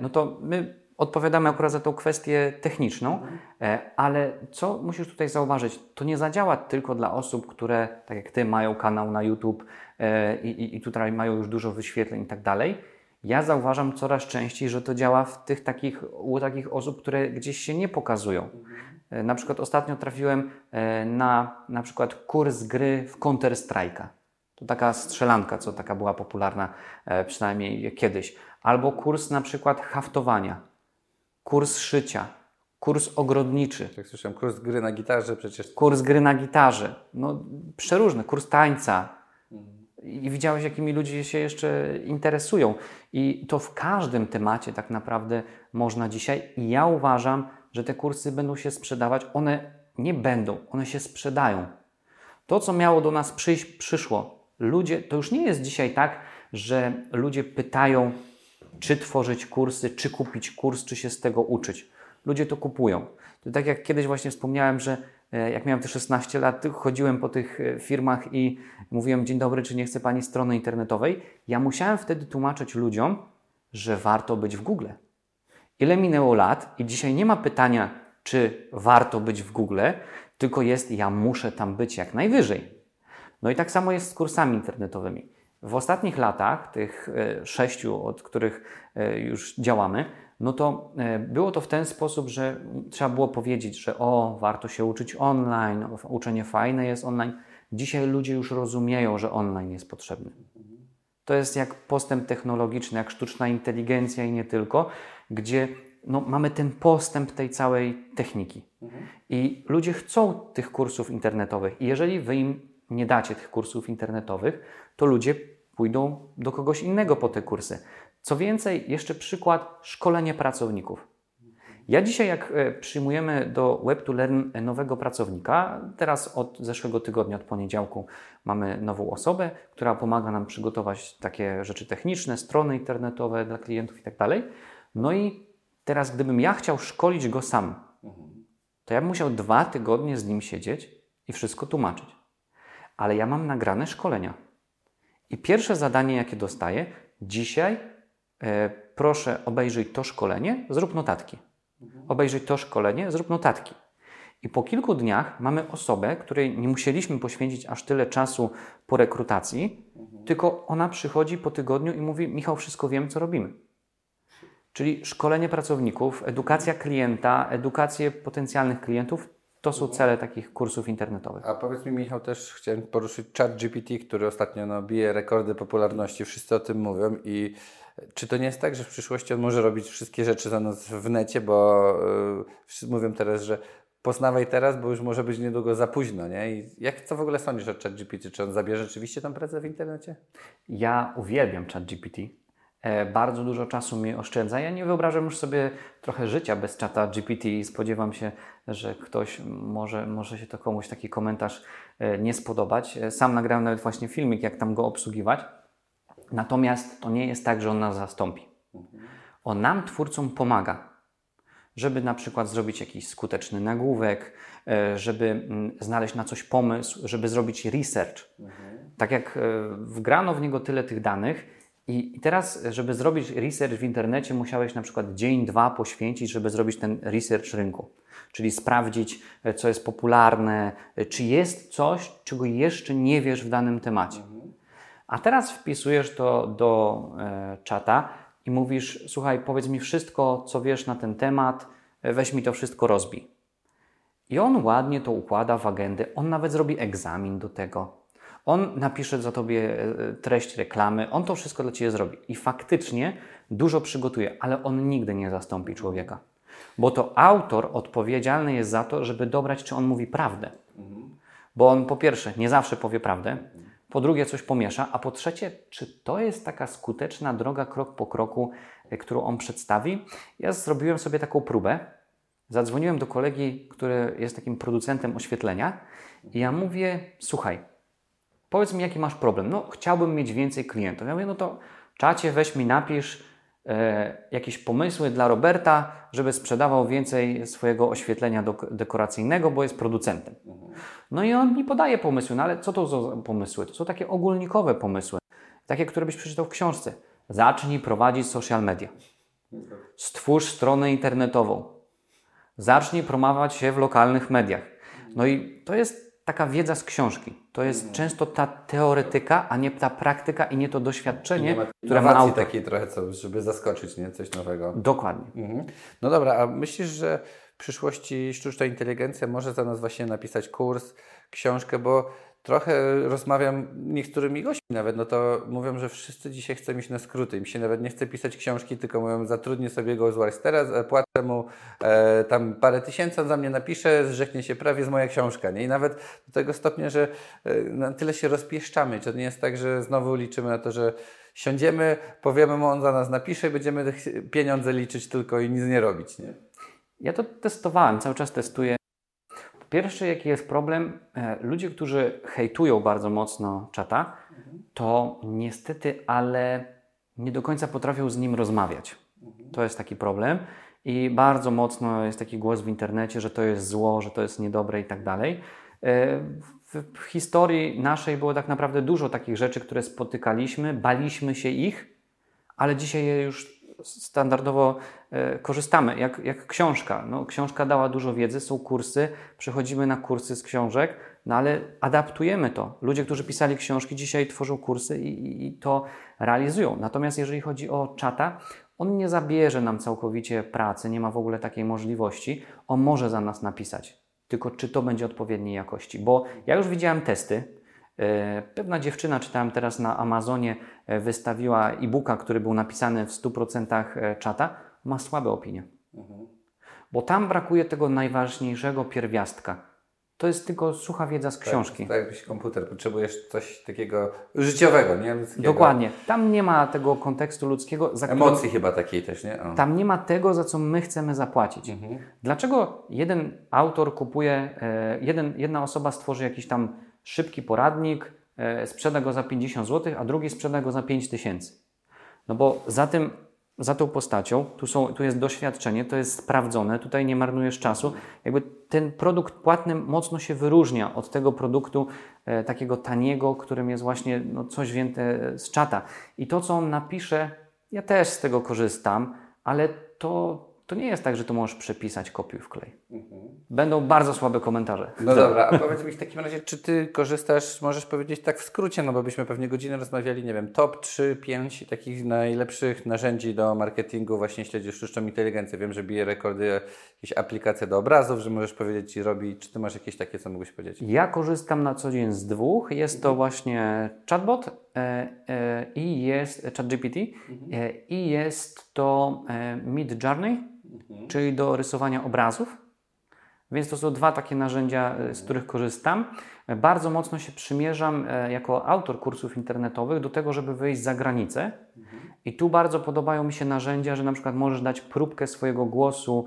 No to my odpowiadamy akurat za tą kwestię techniczną, e, ale co musisz tutaj zauważyć? To nie zadziała tylko dla osób, które, tak jak Ty, mają kanał na YouTube e, i, i- i tutaj mają już dużo wyświetleń i tak dalej. Ja zauważam coraz częściej, że to działa w tych takich, u takich osób, które gdzieś się nie pokazują. E, Na przykład ostatnio trafiłem na na przykład kurs gry w Counter Strike'a. To taka strzelanka, co taka była popularna przynajmniej kiedyś. Albo kurs na przykład haftowania, kurs szycia, kurs ogrodniczy, Jak słyszałem, kurs gry na gitarze przecież kurs gry na gitarze. No, przeróżne, kurs tańca. I widziałeś, jakimi ludzie się jeszcze interesują. I to w każdym temacie tak naprawdę można dzisiaj. I ja uważam, że te kursy będą się sprzedawać. One nie będą, one się sprzedają. To, co miało do nas przyjść, przyszło. Ludzie, to już nie jest dzisiaj tak, że ludzie pytają, czy tworzyć kursy, czy kupić kurs, czy się z tego uczyć. Ludzie to kupują. To tak jak kiedyś właśnie wspomniałem, że e, jak miałem te 16 lat, chodziłem po tych e, firmach i mówiłem: Dzień dobry, czy nie chce pani strony internetowej? Ja musiałem wtedy tłumaczyć ludziom, że warto być w Google. Ile minęło lat i dzisiaj nie ma pytania, czy warto być w Google, tylko jest, ja muszę tam być jak najwyżej. No i tak samo jest z kursami internetowymi. W ostatnich latach, tych e, sześciu, od których e, już działamy, no to e, było to w ten sposób, że trzeba było powiedzieć, że o, warto się uczyć online, uczenie fajne jest online. Dzisiaj ludzie już rozumieją, że online jest potrzebny. To jest jak postęp technologiczny, jak sztuczna inteligencja i nie tylko, gdzie no, mamy ten postęp tej całej techniki. I ludzie chcą tych kursów internetowych. I jeżeli wy im nie dacie tych kursów internetowych, to ludzie pójdą do kogoś innego po te kursy. Co więcej, jeszcze przykład szkolenie pracowników. Ja dzisiaj, jak e, przyjmujemy do Web to Learn nowego pracownika, teraz od zeszłego tygodnia, od poniedziałku, mamy nową osobę, która pomaga nam przygotować takie rzeczy techniczne, strony internetowe dla klientów i tak dalej. No i teraz, gdybym ja chciał szkolić go sam, to ja bym musiał dwa tygodnie z nim siedzieć i wszystko tłumaczyć. Ale ja mam nagrane szkolenia. I pierwsze zadanie, jakie dostaję, dzisiaj e, proszę obejrzyj to szkolenie, zrób notatki. Obejrzyj to szkolenie, zrób notatki. I po kilku dniach mamy osobę, której nie musieliśmy poświęcić aż tyle czasu po rekrutacji, tylko ona przychodzi po tygodniu i mówi: Michał, wszystko wiem, co robimy. Czyli szkolenie pracowników, edukacja klienta, edukację potencjalnych klientów to są cele takich kursów internetowych. A powiedz mi, Michał, też chciałem poruszyć chat GPT, który ostatnio no, bije rekordy popularności. Wszyscy o tym mówią. I czy to nie jest tak, że w przyszłości on może robić wszystkie rzeczy za nas w necie, bo yy, wszyscy mówią teraz, że poznawaj teraz, bo już może być niedługo za późno, nie? I jak co w ogóle sądzisz o chat GPT? Czy on zabierze rzeczywiście tą pracę w internecie? Ja uwielbiam ChatGPT. E, Bardzo dużo czasu mi oszczędza. Ja nie wyobrażam już sobie trochę życia bez czata GPT i spodziewam się, że ktoś może, może się to komuś taki komentarz e, nie spodobać. E, Sam nagrałem nawet właśnie filmik, jak tam go obsługiwać. Natomiast to nie jest tak, że on nas zastąpi. On nam, twórcom, pomaga, żeby na przykład zrobić jakiś skuteczny nagłówek, żeby mm, znaleźć na coś pomysł, żeby zrobić research. Tak jak wgrano w niego tyle tych danych, i teraz, żeby zrobić research w internecie, musiałeś na przykład dzień, dwa poświęcić, żeby zrobić ten research rynku. Czyli sprawdzić, e, co jest popularne, e, czy jest coś, czego jeszcze nie wiesz w danym temacie. A teraz wpisujesz to do e, czata i mówisz: Słuchaj, powiedz mi wszystko, co wiesz na ten temat, e, weź mi to wszystko rozbij. I on ładnie to układa w agendę. On nawet zrobi egzamin do tego. On napisze za tobie e, treść reklamy, on to wszystko dla ciebie zrobi. I faktycznie dużo przygotuje, ale on nigdy nie zastąpi człowieka. Bo to autor odpowiedzialny jest za to, żeby dobrać, czy on mówi prawdę. Bo on po pierwsze nie zawsze powie prawdę, po drugie coś pomiesza, a po trzecie, czy to jest taka skuteczna droga krok po kroku, e, którą on przedstawi. Ja zrobiłem sobie taką próbę. Zadzwoniłem do kolegi, który jest takim producentem oświetlenia i ja mówię, słuchaj, powiedz mi, jaki masz problem. No, chciałbym mieć więcej klientów. Ja mówię, no to czacie weź mi napisz e, jakieś pomysły dla Roberta, żeby sprzedawał więcej swojego oświetlenia dok- dekoracyjnego, bo jest producentem. No i on mi podaje pomysły, no ale co to za pomysły? To są takie ogólnikowe pomysły, takie, które byś przeczytał w książce. Zacznij prowadzić social media. Stwórz stronę internetową. Zacznij promować się w lokalnych mediach. No i to jest taka wiedza z książki. To jest często ta teoretyka, a nie ta praktyka i nie to doświadczenie, Nie ma które ma autor. takiej trochę, co, żeby zaskoczyć, nie? Coś nowego. Dokładnie. Mhm. No dobra, a myślisz, że w przyszłości sztuczna inteligencja może za nas właśnie napisać kurs, książkę, bo trochę rozmawiam niektórymi gośćmi nawet, no to mówią, że wszyscy dzisiaj chcą iść na skróty. Im się nawet nie chce pisać książki, tylko mówią, zatrudnię sobie go z Warstera, e, płacę mu e, tam parę tysięcy, on za mnie napisze, zrzeknie się prawie z moja książka. Nie? I nawet do tego stopnia, że e, na tyle się rozpieszczamy. Czy to nie jest tak, że znowu liczymy na to, że siądziemy, powiemy mu, on za nas napisze i będziemy pieniądze liczyć tylko i nic nie robić. Nie? Ja to testowałem, cały czas testuję. Pierwszy, jaki jest problem, e, ludzie, którzy hejtują bardzo mocno czata, to niestety, ale nie do końca potrafią z nim rozmawiać. To jest taki problem. I bardzo mocno jest taki głos w internecie, że to jest zło, że to jest niedobre i tak dalej. E, w historii naszej było tak naprawdę dużo takich rzeczy, które spotykaliśmy, baliśmy się ich, ale dzisiaj je już standardowo e, korzystamy, jak, jak książka. No, książka dała dużo wiedzy, są kursy, przechodzimy na kursy z książek, no ale adaptujemy to. Ludzie, którzy pisali książki, dzisiaj tworzą kursy i, i, to realizują. Natomiast jeżeli chodzi o czata, on nie zabierze nam całkowicie pracy, nie ma w ogóle takiej możliwości. On może za nas napisać. Tylko czy to będzie odpowiedniej jakości? Bo ja już widziałem testy, Pewna dziewczyna, czytałem teraz na Amazonie, e, wystawiła e-booka, który był napisany w 100% e, czata, ma słabe opinie. Bo tam brakuje tego najważniejszego pierwiastka. To jest tylko sucha wiedza z książki. Tak, jakbyś komputer, potrzebujesz coś takiego życiowego, nie? Ludzkiego. Dokładnie. Tam nie ma tego kontekstu ludzkiego, za którym- Emocji chyba takiej też, nie? O. Tam nie ma tego, za co my chcemy zapłacić. Dlaczego jeden autor kupuje, e, jeden, jedna osoba stworzy jakiś tam szybki poradnik, e, sprzeda go za 50 zł, a drugi sprzeda go za 5 tysięcy? No bo za tym, za tą postacią, tu, są, tu jest doświadczenie, to jest sprawdzone, tutaj nie marnujesz czasu. Jakby ten produkt płatny mocno się wyróżnia od tego produktu e, takiego taniego, którym jest właśnie no, coś wzięte z czata. I to, co on napisze, ja też z tego korzystam, ale to, to nie jest tak, że to możesz przepisać kopiuj wklej. Będą bardzo słabe komentarze. No dobra, a powiedz mi w takim razie, czy ty korzystasz, możesz powiedzieć tak w skrócie, no bo byśmy pewnie godzinę rozmawiali, nie wiem, top 3, 5 takich najlepszych narzędzi do marketingu, właśnie śledzisz sztuczną inteligencję. Wiem, że bije rekordy jakieś aplikacje do obrazów, że możesz powiedzieć ci robi, czy ty masz jakieś takie, co mógłbyś powiedzieć? Ja korzystam na co dzień z dwóch. Jest to właśnie chatbot e, e, i jest ChatGPT e, i jest to e, Mid Journey, czyli do rysowania obrazów. Więc to są dwa takie narzędzia, e, z których korzystam. E, Bardzo mocno się przymierzam e, jako autor kursów internetowych do tego, żeby wyjść za granicę. I tu bardzo podobają mi się narzędzia, że na przykład możesz dać próbkę swojego głosu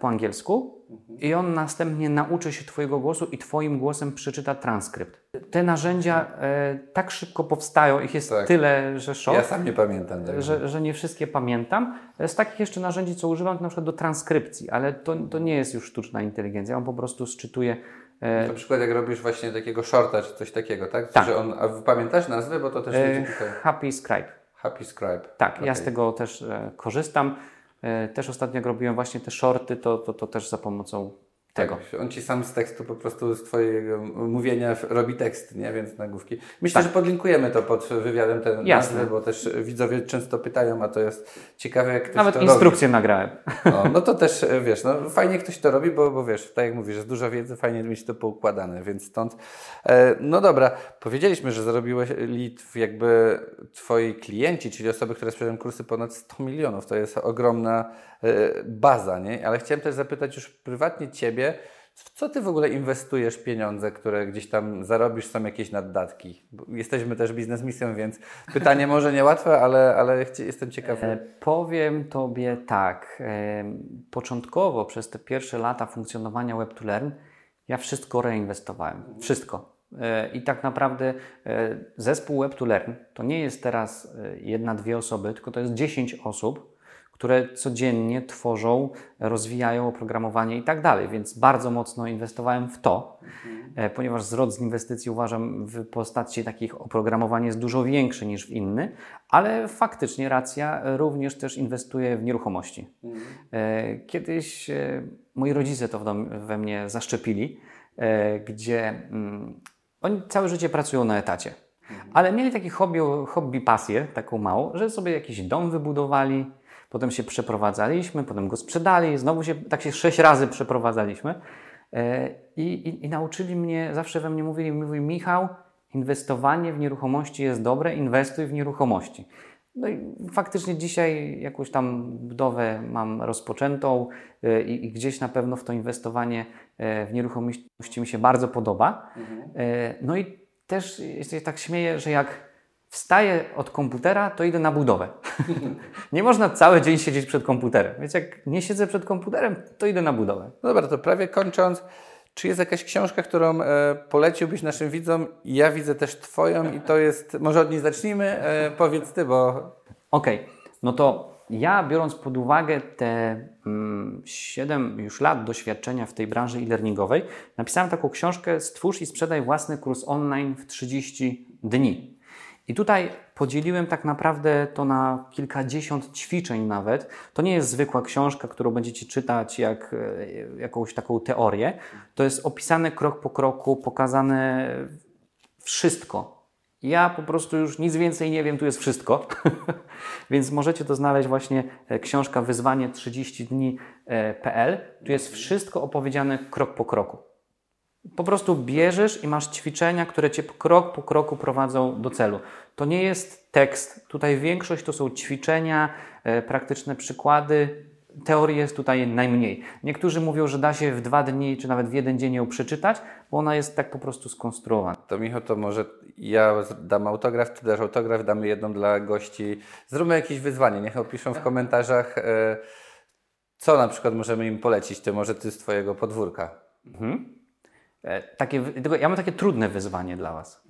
po angielsku i on następnie nauczy się Twojego głosu i Twoim głosem przeczyta transkrypt. Te narzędzia e, tak szybko powstają, ich jest Tak. tyle, że szok Ja sam nie pamiętam. także- że, że nie wszystkie pamiętam. Z takich jeszcze narzędzi, co używam, to na przykład do transkrypcji, ale to, to nie jest już sztuczna inteligencja, on po prostu sczytuje. E, Na przykład jak robisz właśnie takiego shorta czy coś takiego, tak? Tak. Że on, a pamiętasz nazwy, bo to też e, tutaj... Happy Scribe. Happy Scribe. Tak, ja z tego też e, korzystam. E, też ostatnio jak robiłem właśnie te shorty, to, to, to też za pomocą tego. Tak, on ci sam z tekstu po prostu z twojego mówienia robi tekst, nie? Więc nagłówki. Myślę, że podlinkujemy to pod wywiadem ten Tak. Jasne. nazwy, bo też widzowie często pytają, a to jest ciekawe jak ktoś Nawet to instrukcję nagrałem. robi. No, no to też e, wiesz, no fajnie ktoś to robi, bo, bo wiesz, tak jak mówisz, jest dużo wiedzy, fajnie mieć to poukładane, więc stąd. E, no dobra, powiedzieliśmy, że zarobiłeś lead jakby twoi klienci, czyli osoby, które sprzedają kursy ponad 100 milionów. To jest ogromna e, baza, nie? Ale chciałem też zapytać już prywatnie Ciebie, w co Ty w ogóle inwestujesz pieniądze, które gdzieś tam zarobisz, są jakieś naddatki? Bo Jesteśmy też biznesmisją, więc pytanie może niełatwe, ale, ale jestem ciekawy. E, Powiem Tobie tak. e, Początkowo przez te pierwsze lata funkcjonowania Web2Learn ja wszystko reinwestowałem. Wszystko. E, I tak naprawdę e, zespół Web2Learn to nie jest teraz e, jedna, dwie osoby, tylko to jest 10 osób, które codziennie tworzą, rozwijają oprogramowanie i tak dalej. Więc bardzo mocno inwestowałem w to, e, ponieważ zwrot z inwestycji uważam w postaci takich oprogramowań jest dużo większy niż w inny, ale faktycznie racja również też inwestuje w nieruchomości. E, Kiedyś e, moi rodzice to we mnie zaszczepili, gdzie mm, oni całe życie pracują na etacie. Ale mieli taki hobby, hobby pasję, taką małą, że sobie jakiś dom wybudowali, potem się przeprowadzaliśmy, potem go sprzedali, znowu się, tak się sześć razy przeprowadzaliśmy. E, I, i, I nauczyli mnie, zawsze we mnie mówili, mówi Michał, inwestowanie w nieruchomości jest dobre, inwestuj w nieruchomości. No i faktycznie dzisiaj jakąś tam budowę mam rozpoczętą e, i, i gdzieś na pewno w to inwestowanie e, w nieruchomości mi się bardzo podoba. E, No i też się tak śmieję, że jak wstaję od komputera, to idę na budowę. nie można cały dzień siedzieć przed komputerem. Więc jak nie siedzę przed komputerem, to idę na budowę. No dobra, to prawie kończąc, czy jest jakaś książka, którą e, poleciłbyś naszym widzom? Ja widzę też Twoją i to jest, może od niej zacznijmy, e, powiedz Ty, bo Okej, no to ja biorąc pod uwagę te mm, 7 już lat doświadczenia w tej branży e-learningowej, napisałem taką książkę Stwórz i sprzedaj własny kurs online w 30 dni. I tutaj podzieliłem tak naprawdę to na kilkadziesiąt ćwiczeń nawet. To nie jest zwykła książka, którą będziecie czytać jak e, jakąś taką teorię. To jest opisane krok po kroku, pokazane wszystko. Ja po prostu już nic więcej nie wiem, tu jest wszystko. Więc możecie to znaleźć właśnie e, książka wyzwanie 30 dni.pl. Tu jest wszystko opowiedziane krok po kroku. Po prostu bierzesz i masz ćwiczenia, które cię krok po kroku prowadzą do celu. To nie jest tekst. Tutaj większość to są ćwiczenia, e, praktyczne przykłady. Teorii jest tutaj najmniej. Niektórzy mówią, że da się w dwa dni czy nawet w jeden dzień ją przeczytać, bo ona jest tak po prostu skonstruowana. to Michał, to może ja dam autograf, Ty dasz autograf, damy jedną dla gości. Zróbmy jakieś wyzwanie, niech opiszą w komentarzach, e, co na przykład możemy im polecić, Ty może Ty z Twojego podwórka. E, Takie, wy- tylko ja mam takie trudne wyzwanie dla Was.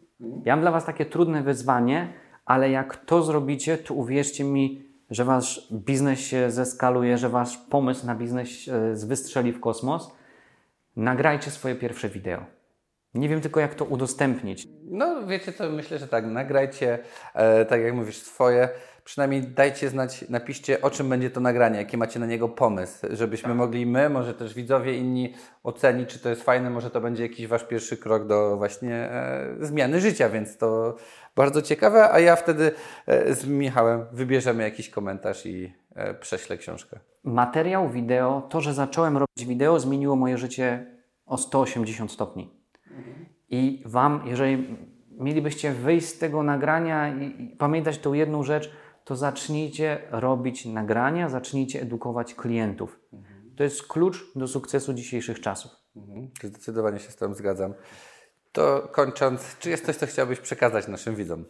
Ja mam dla Was takie trudne wyzwanie, ale jak to zrobicie, to uwierzcie mi, że Wasz biznes się zeskaluje, że Wasz pomysł na biznes e, wystrzeli w kosmos. Nagrajcie swoje pierwsze wideo. Nie wiem tylko, jak to udostępnić. No wiecie co, myślę, że tak, nagrajcie, e, tak jak mówisz, swoje, przynajmniej dajcie znać, napiszcie o czym będzie to nagranie, jaki macie na niego pomysł, żebyśmy mogli my, może też widzowie inni ocenić, czy to jest fajne, może to będzie jakiś Wasz pierwszy krok do właśnie e, zmiany życia, więc to bardzo ciekawe, a ja wtedy e, z Michałem wybierzemy jakiś komentarz i e, prześlę książkę. Materiał wideo, to, że zacząłem robić wideo, zmieniło moje życie o 180 stopni. I Wam, jeżeli mielibyście wyjść z tego nagrania i, pamiętać tą jedną rzecz, to zacznijcie robić nagrania, zacznijcie edukować klientów. To jest klucz do sukcesu dzisiejszych czasów. Mhm, Zdecydowanie się z tym zgadzam. To kończąc, czy jest coś, co chciałbyś przekazać naszym widzom?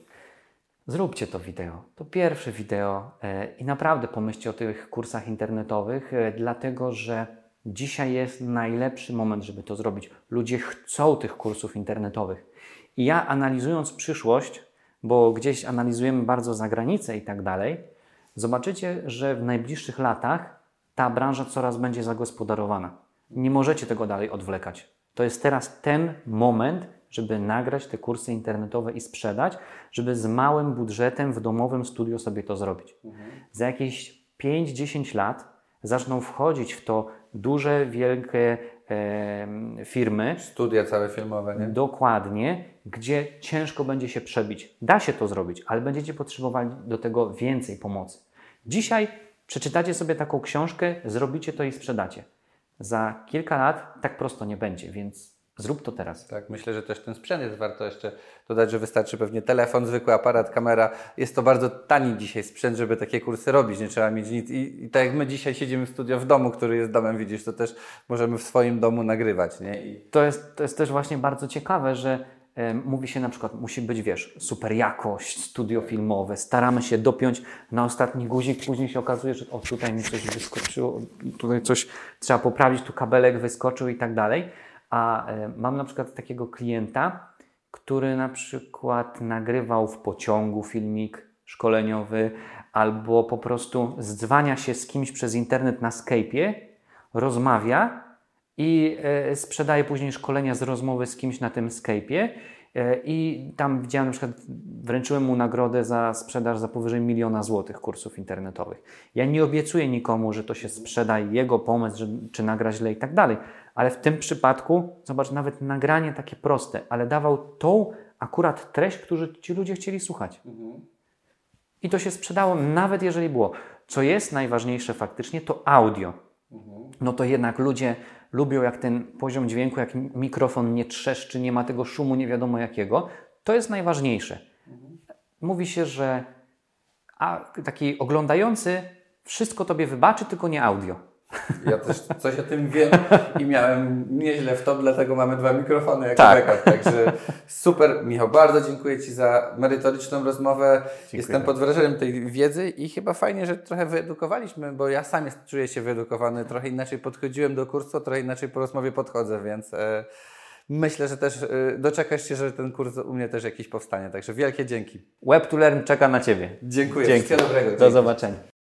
Zróbcie to wideo. To pierwsze wideo e, i naprawdę pomyślcie o tych kursach internetowych, e, dlatego że dzisiaj jest najlepszy moment, żeby to zrobić. Ludzie chcą tych kursów internetowych. I ja analizując przyszłość, bo gdzieś analizujemy bardzo zagranicę i tak dalej, zobaczycie, że w najbliższych latach ta branża coraz będzie zagospodarowana. Nie możecie tego dalej odwlekać. To jest teraz ten moment, żeby nagrać te kursy internetowe i sprzedać, żeby z małym budżetem w domowym studio sobie to zrobić. Za jakieś 5-10 lat zaczną wchodzić w to duże, wielkie em, firmy, Studia całe filmowe, nie? Dokładnie, gdzie ciężko będzie się przebić. Da się to zrobić, ale będziecie potrzebowali do tego więcej pomocy. Dzisiaj przeczytacie sobie taką książkę, zrobicie to i sprzedacie. Za kilka lat tak prosto nie będzie, więc zrób to teraz. Tak, myślę, że też ten sprzęt jest warto jeszcze dodać, że wystarczy pewnie telefon, zwykły aparat, kamera. Jest to bardzo tani dzisiaj sprzęt, żeby takie kursy robić, nie trzeba mieć nic. I, i tak jak my dzisiaj siedzimy w studio w domu, który jest domem, widzisz, to też możemy w swoim domu nagrywać, nie? I To jest, to jest też właśnie bardzo ciekawe, że e, mówi się na przykład, musi być, wiesz, super jakość, studio filmowe, staramy się dopiąć na ostatni guzik, później się okazuje, że o, tutaj mi coś wyskoczyło, tutaj coś trzeba poprawić, tu kabelek wyskoczył i tak dalej. A e, mam na przykład takiego klienta, który na przykład nagrywał w pociągu filmik szkoleniowy albo po prostu zdzwania się z kimś przez internet na Skype'ie, rozmawia i e, sprzedaje później szkolenia z rozmowy z kimś na tym Skype'ie. E, I tam widziałem na przykład, wręczyłem mu nagrodę za sprzedaż za powyżej miliona złotych kursów internetowych. Ja nie obiecuję nikomu, że to się sprzeda jego pomysł, że, czy nagra źle i tak dalej, ale w tym przypadku, zobacz, nawet nagranie takie proste, ale dawał tą akurat treść, którą ci ludzie chcieli słuchać. I to się sprzedało, nawet jeżeli było. Co jest najważniejsze faktycznie, to audio. No to jednak ludzie lubią, jak ten poziom dźwięku, jak mikrofon nie trzeszczy, nie ma tego szumu nie wiadomo jakiego. To jest najważniejsze. Mówi się, że taki oglądający wszystko tobie wybaczy, tylko nie audio. Ja też coś o tym wiem i miałem nieźle w to, dlatego mamy dwa mikrofony jako Tak. backup. Także super. Michał, bardzo dziękuję Ci za merytoryczną rozmowę. Jestem pod wrażeniem tej wiedzy i chyba fajnie, że trochę wyedukowaliśmy, bo ja sam jest, czuję się wyedukowany. Trochę inaczej podchodziłem do kursu, trochę inaczej po rozmowie podchodzę, więc e, myślę, że też e, doczekasz się, że ten kurs u mnie też jakiś powstanie. Także wielkie dzięki. Web to Learn czeka na Ciebie. Dziękuję. Dzięki. Wszystkiego dobrego. Do Dzięki. zobaczenia.